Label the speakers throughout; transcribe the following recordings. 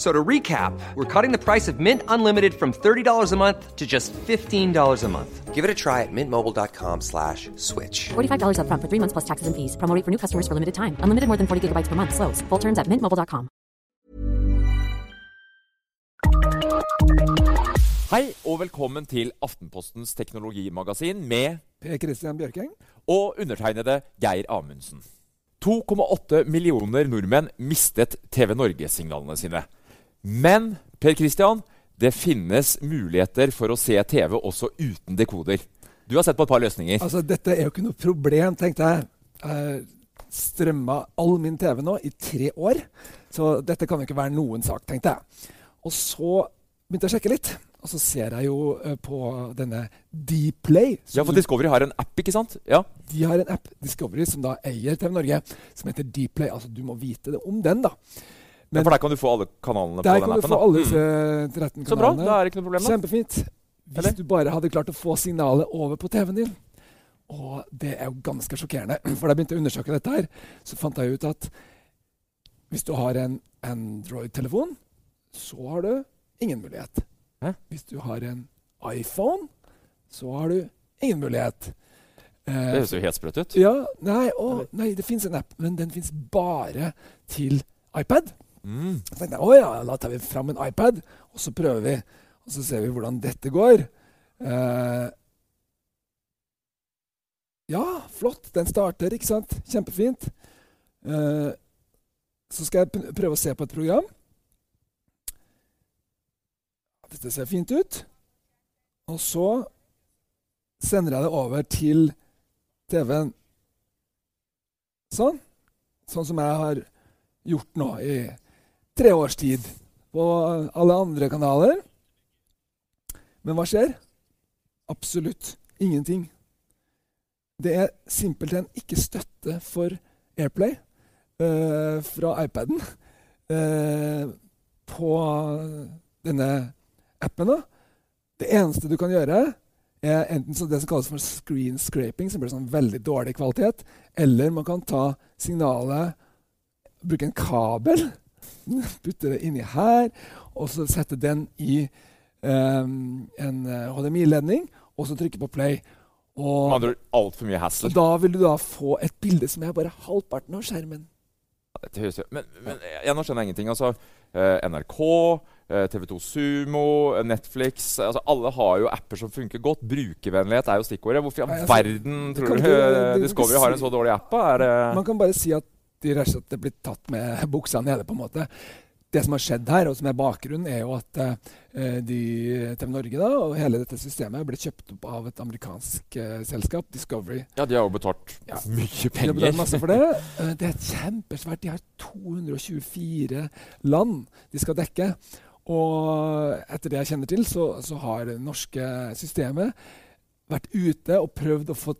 Speaker 1: So to recap, we're cutting the price of Mint Unlimited from $30 a month to just $15 a month. Give it a try at mintmobile.com slash switch.
Speaker 2: $45 upfront for three months plus taxes and fees. Promo rate for new customers for limited time. Unlimited more than 40 gigabytes per month. Slows. Full terms at mintmobile.com.
Speaker 3: Hei og velkommen til Aftenpostens teknologimagasin med
Speaker 4: Per Christian Bjørking.
Speaker 3: og undertegnede Geir Amundsen. 2,8 millioner nordmenn mistet TV Norge-signalene sine. Men Per Christian, det finnes muligheter for å se TV også uten dekoder. Du har sett på et par løsninger.
Speaker 4: Altså, dette er jo ikke noe problem, tenkte jeg. Jeg strømma all min TV nå i tre år, så dette kan jo ikke være noen sak, tenkte jeg. Og så begynte jeg å sjekke litt, og så ser jeg jo eh, på denne Dplay.
Speaker 3: Ja, for Discovery har en app, ikke sant? Ja.
Speaker 4: De har en app, Discovery, som da eier TV Norge, som heter Dplay. Altså, du må vite det om den, da.
Speaker 3: Men, for der kan du få alle kanalene på den appen?
Speaker 4: der kan du få alle
Speaker 3: Mm.
Speaker 4: disse 13
Speaker 3: Så bra, da er det ikke noe problem. da.
Speaker 4: Kjempefint. Hvis
Speaker 3: Eller?
Speaker 4: du bare hadde klart å få signalet over på TV-en din. Og det er jo ganske sjokkerende. For da jeg begynte å undersøke dette, her, så fant jeg ut at hvis du har en Android-telefon, så har du ingen mulighet.
Speaker 3: Hæ?
Speaker 4: Hvis du har en iPhone, så har du ingen mulighet. Eh,
Speaker 3: Det høres jo helt sprøtt ut.
Speaker 4: ja, nei, å, nei, det fins en app, men den fins bare til iPad.
Speaker 3: Mm.
Speaker 4: Så tenkte jeg å ja, da tar vi fram en iPad, og så prøver vi. Og så ser vi hvordan dette går. Eh, ja, flott. Den starter, ikke sant? Kjempefint. Eh, så skal jeg prøve å se på et program. Dette ser fint ut. Og så sender jeg det over til TV-en. Sånn. Sånn som jeg har gjort nå i tre års tid på alle andre kanaler. Men hva skjer? Absolutt ingenting. Det er simpelthen ikke støtte for Airplay eh, fra iPaden eh, på denne appen. Det eneste du kan gjøre, er enten det som kalles for screen scraping, som blir sånn veldig dårlig kvalitet, eller man kan ta signalet, bruke en kabel, putte det inni her, og så setter den i um, en HDMI-ledning, og så trykker på play.
Speaker 3: Med
Speaker 4: Og,
Speaker 3: ord altfor mye hassle.
Speaker 4: da vil du da få et bilde som er bare halvparten av skjermen.
Speaker 3: Men, men jeg, nå skjønner jeg ingenting. Altså, eh, NRK, eh, TV2 Sumo, eh, Netflix altså, Alle har jo apper som funker godt. Brukervennlighet er jo stikkordet. Hvorfor i all
Speaker 4: altså,
Speaker 3: verden tror du
Speaker 4: du-
Speaker 3: eh, Discovery har en så dårlig app? Er
Speaker 4: Man kan bare si at de rett og slett blitt tatt med buksa nede. på en måte. Det som har skjedd her, og som er bakgrunnen, er jo at eh, de, TV Norge da, og hele dette systemet ble kjøpt opp av et amerikansk uh, selskap, Discovery.
Speaker 3: Ja, de har jo betalt
Speaker 4: Ja.
Speaker 3: mye
Speaker 4: De har betalt masse for det. Uh, det er kjempesvært. De har 224 land de skal dekke. Og etter det jeg kjenner til, så, så har det norske systemet vært ute og prøvd å få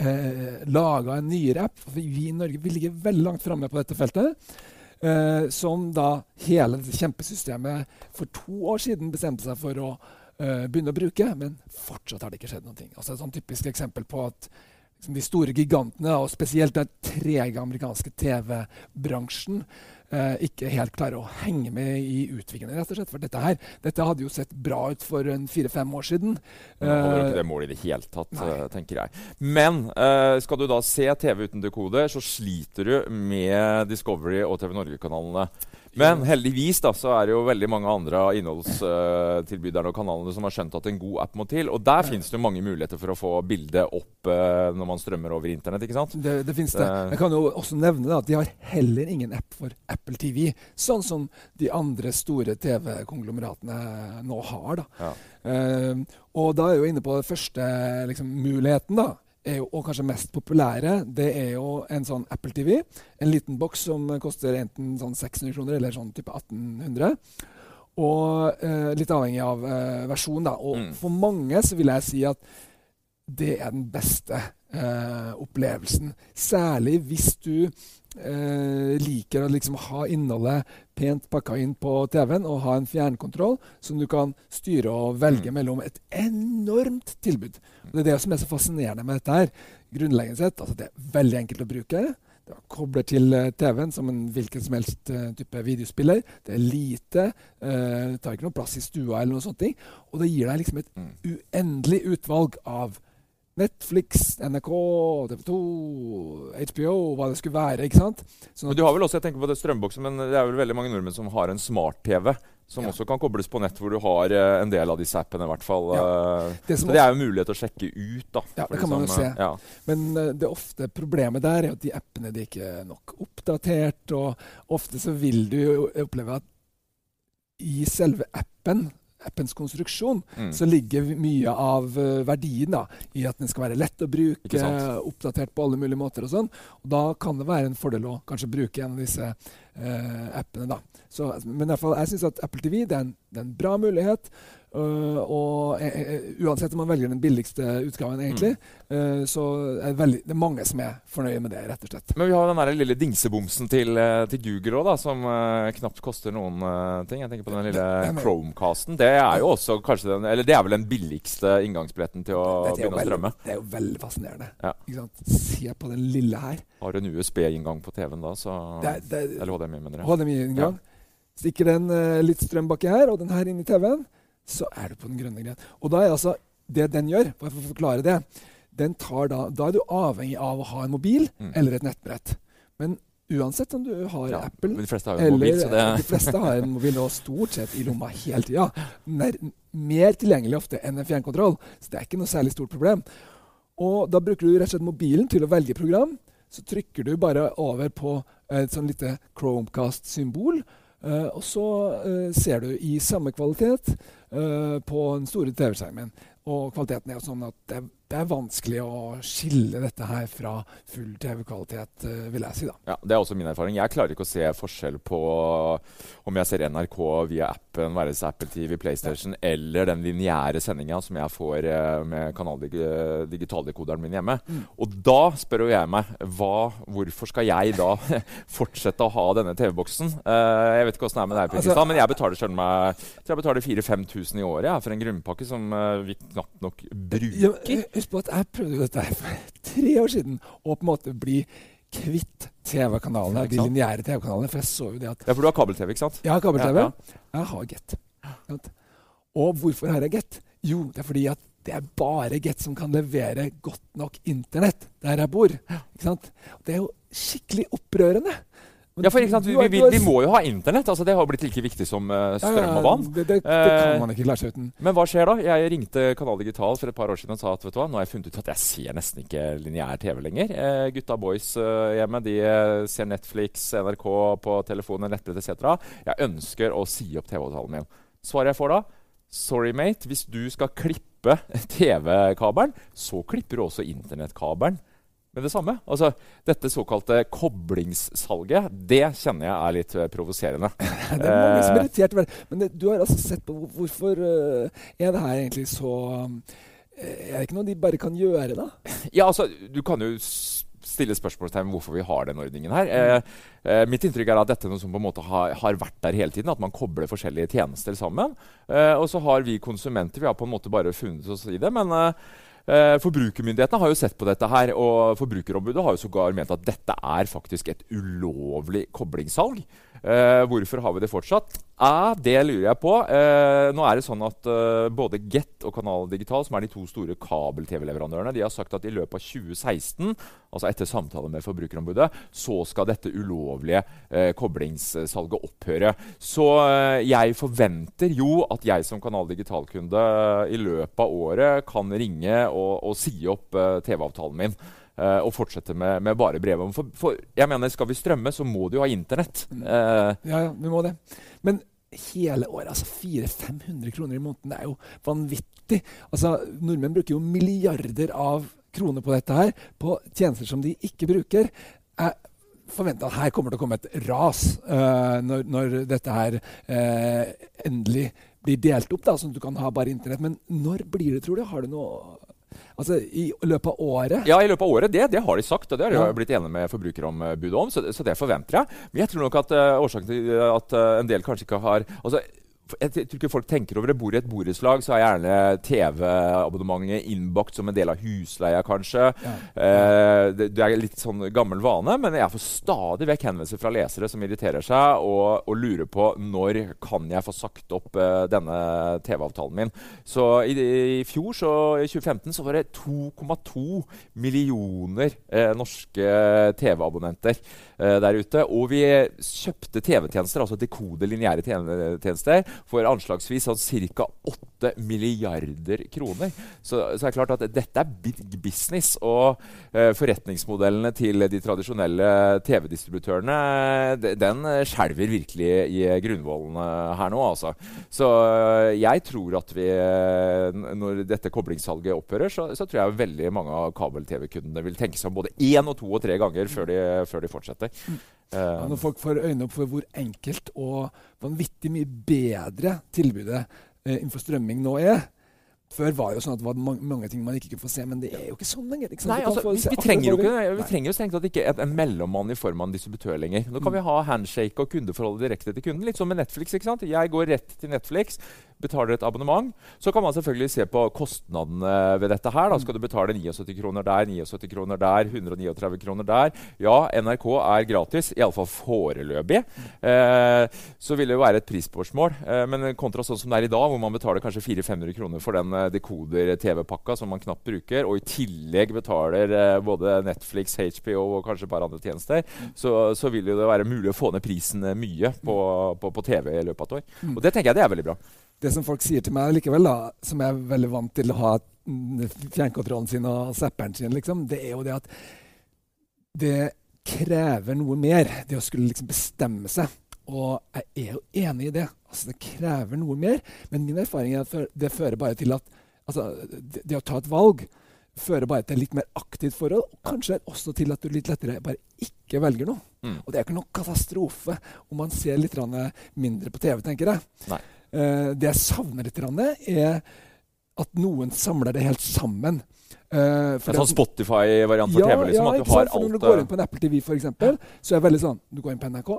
Speaker 4: eh, laga en nyere app. Vi i Norge vi ligger veldig langt framme på dette feltet. Eh, som da hele kjempesystemet for to år siden bestemte seg for å eh, begynne å bruke. Men fortsatt har det ikke skjedd noe. Altså et sånn typisk eksempel på at liksom de store gigantene, og spesielt den trege amerikanske TV-bransjen, ikke helt klarer å henge med i utviklingen. rett og slett. For dette her, dette hadde jo sett bra ut for en fire-fem år siden.
Speaker 3: Men holder jo
Speaker 4: Eh,
Speaker 3: ikke det målet i det hele tatt,
Speaker 4: nei.
Speaker 3: eh, tenker jeg. Men eh, skal du da se TV uten dekode, så sliter du med Discovery og TV Norge-kanalene. Men heldigvis da, så er det jo veldig mange andre av innholdstilbyderne og kanalene som har skjønt at en god app må til. Og der finnes det jo mange muligheter for å få bildet opp uh, når man strømmer over internett. ikke sant?
Speaker 4: Det, det finnes det.
Speaker 3: Det-
Speaker 4: Jeg kan jo også nevne da, at de har heller ingen app for Apple TV, sånn som de andre store TV-konglomeratene nå har. da.
Speaker 3: Ja.
Speaker 4: Uh, og da er jeg jo inne på den første liksom, muligheten, da. Jo, og kanskje mest populære, det er jo en sånn Apple TV. En liten boks som koster enten sånn 600 kroner eller sånn type 1800. Og eh, litt avhengig av eh, versjon, da. Og
Speaker 3: Mm.
Speaker 4: for mange så vil jeg si at det er den beste eh, opplevelsen. Særlig hvis du eh, liker å liksom ha innholdet pent pakka inn på TV-en og ha en fjernkontroll som du kan styre og velge
Speaker 3: Mm.
Speaker 4: mellom et enormt tilbud. Og det er det som er så fascinerende med dette her. Grunnleggende sett, altså det er veldig enkelt å bruke. Det kobler til eh, TV-en som en hvilken som helst eh, type videospiller. Det er lite. eh, det tar ikke noe plass i stua eller noe sånt. Og det gir deg liksom et
Speaker 3: Mm.
Speaker 4: uendelig utvalg av Netflix, NRK, TV 2, HBO, hva det skulle være. ikke sant? Sånn
Speaker 3: Men du har vel også, jeg tenker på det strømboksen, men det er vel veldig mange nordmenn som har en smart-TV. Som
Speaker 4: Ja.
Speaker 3: også kan kobles på nett, hvor du har eh, en del av disse appene. i hvert fall. Ja.
Speaker 4: det
Speaker 3: så det er jo mulighet til å sjekke ut. da.
Speaker 4: Ja, det kan man jo se.
Speaker 3: eh, Ja.
Speaker 4: Men eh, det ofte problemet der er at de appene de ikke er nok oppdatert. Og ofte så vil du jo oppleve at i selve appen, appens konstruksjon,
Speaker 3: Mm.
Speaker 4: så ligger mye av eh, verdien da, i at den skal være lett å bruke, oppdatert på alle mulige måter og sånn. Og da kan det være en fordel å kanskje bruke en av disse appene, da. Så, men fall, jeg syns at Apple TV det er en, det er en bra mulighet. Uh, og eh, eh, uansett om man velger den billigste utgaven, egentlig, eh, så er veldig, det er mange som er fornøye med det, rett og slett.
Speaker 3: Men vi har den der lille dingsebomsen til, eh, til Google òg, som eh, knapt koster noen eh, ting. Jeg tenker på den lille Chromecasten. Det er jo også kanskje den Eller det er vel den billigste inngangsbilletten til å begynne å strømme.
Speaker 4: det er jo veldig fascinerende.
Speaker 3: Ja.
Speaker 4: Se på den lille her.
Speaker 3: Har du en USB-inngang på TV-en da, så
Speaker 4: Det det er,
Speaker 3: Eller HDMI, mener jeg.
Speaker 4: HDMI-inngang. Stikker den eh, litt strøm baki her, og den her inn i TV-en, så er du på den grønne greien. Og da er altså det den gjør, for å forklare det den tar da, da er du avhengig av å ha en mobil
Speaker 3: Mm.
Speaker 4: eller et nettbrett. Men uansett om du har
Speaker 3: Ja,
Speaker 4: Apple
Speaker 3: de fleste har jo
Speaker 4: eller
Speaker 3: mobil, så det
Speaker 4: De fleste har en mobil og stort sett i lomma hele tida. Mer tilgjengelig ofte enn en fjernkontroll, så det er ikke noe særlig stort problem. Og da bruker du rett og slett mobilen til å velge program. Så trykker du bare over på et sånn lite Chromecast-symbol. Uh, og så uh, ser du i samme kvalitet uh, på den store TV-skjermen. Og kvaliteten er jo sånn at det, det er vanskelig å skille dette her fra full TV-kvalitet, eh, vil jeg si. da.
Speaker 3: Ja, Det er også min erfaring. Jeg klarer ikke å se forskjell på om jeg ser NRK via appen, være seg Apple TV, PlayStation, eller den lineære sendinga som jeg får eh, med kanaldig- digitaldekoderen min hjemme.
Speaker 4: Mm.
Speaker 3: Og da spør jo jeg meg hva, hvorfor skal jeg da fortsette å ha denne TV-boksen? Eh, jeg vet ikke åssen det er med deg,
Speaker 4: Altså-
Speaker 3: men jeg betaler selv meg, jeg betaler 4000-5000 i året ja, for en grunnpakke som vi knapt nok bruker.
Speaker 4: Ja, husk på at jeg prøvde jo dette her for tre år siden. Å på en måte bli kvitt TV-kanalene, de lineære TV-kanalene. For jeg så jo det at
Speaker 3: Ja, for du har kabel-TV, ikke sant?
Speaker 4: jeg har kabel-TV.
Speaker 3: Ja, ja.
Speaker 4: Jeg har Get. Og hvorfor har jeg Get? Jo, det er fordi at det er bare Get som kan levere godt nok internett der jeg bor. Ikke sant? Det er jo skikkelig opprørende.
Speaker 3: Ja, for sant, vi, vi, vi må jo ha internett. altså Det har blitt like viktig som eh, strøm og vann.
Speaker 4: Det, det, det
Speaker 3: Eh,
Speaker 4: kan man ikke klare seg uten.
Speaker 3: Men hva skjer da? Jeg ringte Kanal Digital for et par år siden og sa at vet du hva, nå har jeg funnet ut at jeg ser nesten ikke lineær TV lenger. Eh, gutta boys eh, hjemme de eh, ser Netflix, NRK på telefonen, nettbrett etc. Jeg ønsker å si opp TV-avtalen min. Svaret jeg får da? Sorry, mate. Hvis du skal klippe TV-kabelen, så klipper du også internettkabelen med det samme. Altså, Dette såkalte koblingssalget, det kjenner jeg er litt eh, provoserende.
Speaker 4: Det er mange som er
Speaker 3: Eh,
Speaker 4: irritert over det. Men det, du har altså sett på hvorfor uh, er det her egentlig så Er det ikke noe de bare kan gjøre, da?
Speaker 3: Ja, altså, du kan jo stille spørsmålstegn ved hvorfor vi har den ordningen her. Eh, eh, mitt inntrykk er at dette er noe som på en måte har, har vært der hele tiden. At man kobler forskjellige tjenester sammen. Eh, og så har vi konsumenter vi har på en måte bare funnet oss i det. Men Eh, forbrukermyndighetene har jo sett på dette her, og Forbrukerombudet har jo sågar ment at dette er faktisk et ulovlig koblingssalg. Eh, hvorfor har vi det fortsatt? Eh, det lurer jeg på. Eh, nå er det sånn at eh, Både Get og Kanal Digital, som er de to store kabel-TV-leverandørene, de har sagt at i løpet av 2016, altså etter samtale med Forbrukerombudet, så skal dette ulovlige eh, koblingssalget opphøre. Så eh, jeg forventer jo at jeg som Kanal Digital-kunde i løpet av året kan ringe og, og si opp TV-avtalen min. Og fortsette med, med bare brev. For, for, jeg mener, Skal vi strømme, så må du jo ha Internett.
Speaker 4: Uh, ja, ja, vi må det. Men hele året, altså 400-500 kroner i måneden, det er jo vanvittig. Altså, Nordmenn bruker jo milliarder av kroner på dette her, på tjenester som de ikke bruker. Jeg forventer at her kommer det å komme et ras uh, når, når, dette her endelig blir delt opp, da, sånn at du kan ha bare Internett. Men når blir det, tror du? Har du noe Altså I løpet av året?
Speaker 3: Ja, i løpet av året. Det, det har de sagt. og Det har de ja. blitt enige med Forbrukerombudet om, så, så, det forventer jeg. Men jeg tror nok at uh, årsaken til at uh, en del kanskje ikke har altså jeg tror ikke folk tenker over det. Bor i et borettslag, så er gjerne TV-abonnementet innbakt som en del av husleia, kanskje. Ja. Eh, det, det, er litt sånn gammel vane, men jeg får stadig vekk henvendelser fra lesere som irriterer seg og, og, lurer på når kan jeg få sagt opp eh, denne TV-avtalen min. Så i, i, fjor, så i 2015, så var det 2,2 millioner eh, norske TV-abonnenter eh, der ute. Og vi kjøpte TV-tjenester, altså dekode lineære TV-tjenester for anslagsvis sånn ca. 8 milliarder kroner. Så, så, er det klart at dette er big business. Og uh, forretningsmodellene til de tradisjonelle TV-distributørene den skjelver virkelig i grunnvollene her nå. Altså. Så uh, jeg tror at vi, når dette koblingssalget opphører, så, så, tror jeg veldig mange av kabel-TV-kundene vil tenke seg om både én og to og tre ganger før de, før de fortsetter. Mm.
Speaker 4: Ja, når folk får øynene opp for hvor enkelt og vanvittig mye bedre tilbudet eh, innenfor strømming nå er, før var jo sånn at det var mange, mange, ting man ikke kunne få se, men det er jo ikke sånn lenger. Ikke
Speaker 3: Nei, altså, vi, vi, trenger jo ikke, vi trenger jo strengt tatt ikke en mellommann i form av en distributør lenger. Nå kan mm. vi ha handshake og kundeforholdet direkte til kunden. Litt som med Netflix. ikke sant? Jeg går rett til Netflix, betaler et abonnement. Så kan man selvfølgelig se på kostnadene ved dette her. Da skal du betale 79 kroner der, 79 kroner der, 139 kroner der. Ja, NRK er gratis, iallfall foreløpig. Eh, så vil det jo være et prisspørsmål. Eh, men kontra sånn som det er i dag, hvor man betaler kanskje 400-500 kroner for den Eh, dekoder-TV-pakka som man knapt bruker, og i tillegg betaler eh, både Netflix, HBO og kanskje et par andre tjenester, så, så, vil det være mulig å få ned prisen eh, mye på, på, på TV i løpet av et år. Mm. Og det tenker jeg det er veldig bra.
Speaker 4: Det som folk sier til meg likevel, da, som er veldig vant til å ha fjernkontrollen sin og zapperen sin, liksom, det er jo det at det krever noe mer, det å skulle liksom bestemme seg. Og jeg er jo enig i det. Altså, det krever noe mer. Men min erfaring er at det fører bare til at altså, det, det, å ta et valg fører bare til et litt mer aktivt forhold. Og kanskje også til at du litt lettere bare ikke velger noe. Mm. Og det er ikke noen katastrofe om man ser litt mindre på TV, tenker jeg. Uh, det jeg savner litt, er at noen samler det helt sammen.
Speaker 3: Uh, en sånn Spotify-variant for ja, TV? liksom,
Speaker 4: ja, du har alt... Når du går inn på en Apple TV, for eksempel, så er det veldig sånn Du går inn på NRK,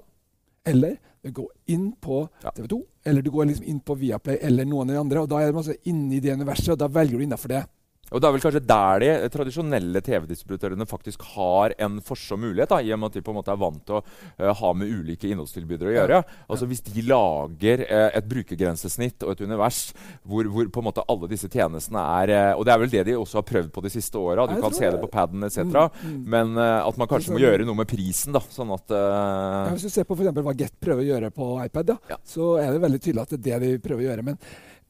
Speaker 4: eller du går inn på TV 2, eller du går liksom inn på Viaplay eller noen av de andre. og Da er man inne i det universet, og da velger du innafor det.
Speaker 3: Og Det er vel kanskje der de tradisjonelle TV-distributørene faktisk har en forsom mulighet, da, i og med at de på en måte er vant til å uh, ha med ulike innholdstilbydere å gjøre. Altså Hvis de lager uh, et brukergrensesnitt og et univers hvor, hvor, på en måte alle disse tjenestene er uh, Og det er vel det de også har prøvd på de siste åra. Du kan se det på paden etc. Mm, mm. Men at man kanskje må gjøre noe med prisen. da, sånn at
Speaker 4: ja, Hvis du ser på for hva Get prøver å gjøre på iPad, ja, så er det veldig tydelig at det er det de prøver å gjøre. men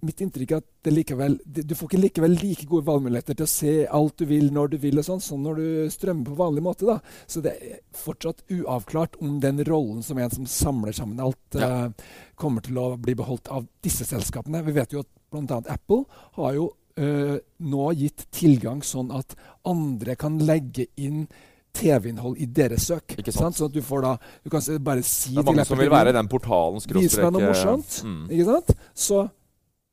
Speaker 4: mitt inntrykk er at likevel, du får ikke likevel like gode valgmuligheter til å se alt du vil, når du vil, og sånn, som når du strømmer på vanlig måte. da. Så det er fortsatt uavklart om den rollen som en som samler sammen alt, ja. uh, kommer til å bli beholdt av disse selskapene. Vi vet jo at bl.a. Apple har jo uh, nå gitt tilgang sånn at andre kan legge inn TV-innhold i deres søk. Ikke sant? Sånn at du får da Du kan bare si
Speaker 3: til Det er mange som vil være den portalen
Speaker 4: Vis meg noe morsomt. Mm. Ikke sant? Så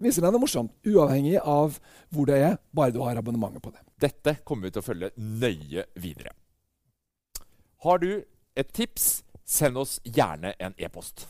Speaker 4: viser deg noe morsomt, uavhengig av hvor det er, bare du har abonnementet på det.
Speaker 3: Dette kommer vi til å følge nøye videre. Har du et tips, send oss gjerne en e-post.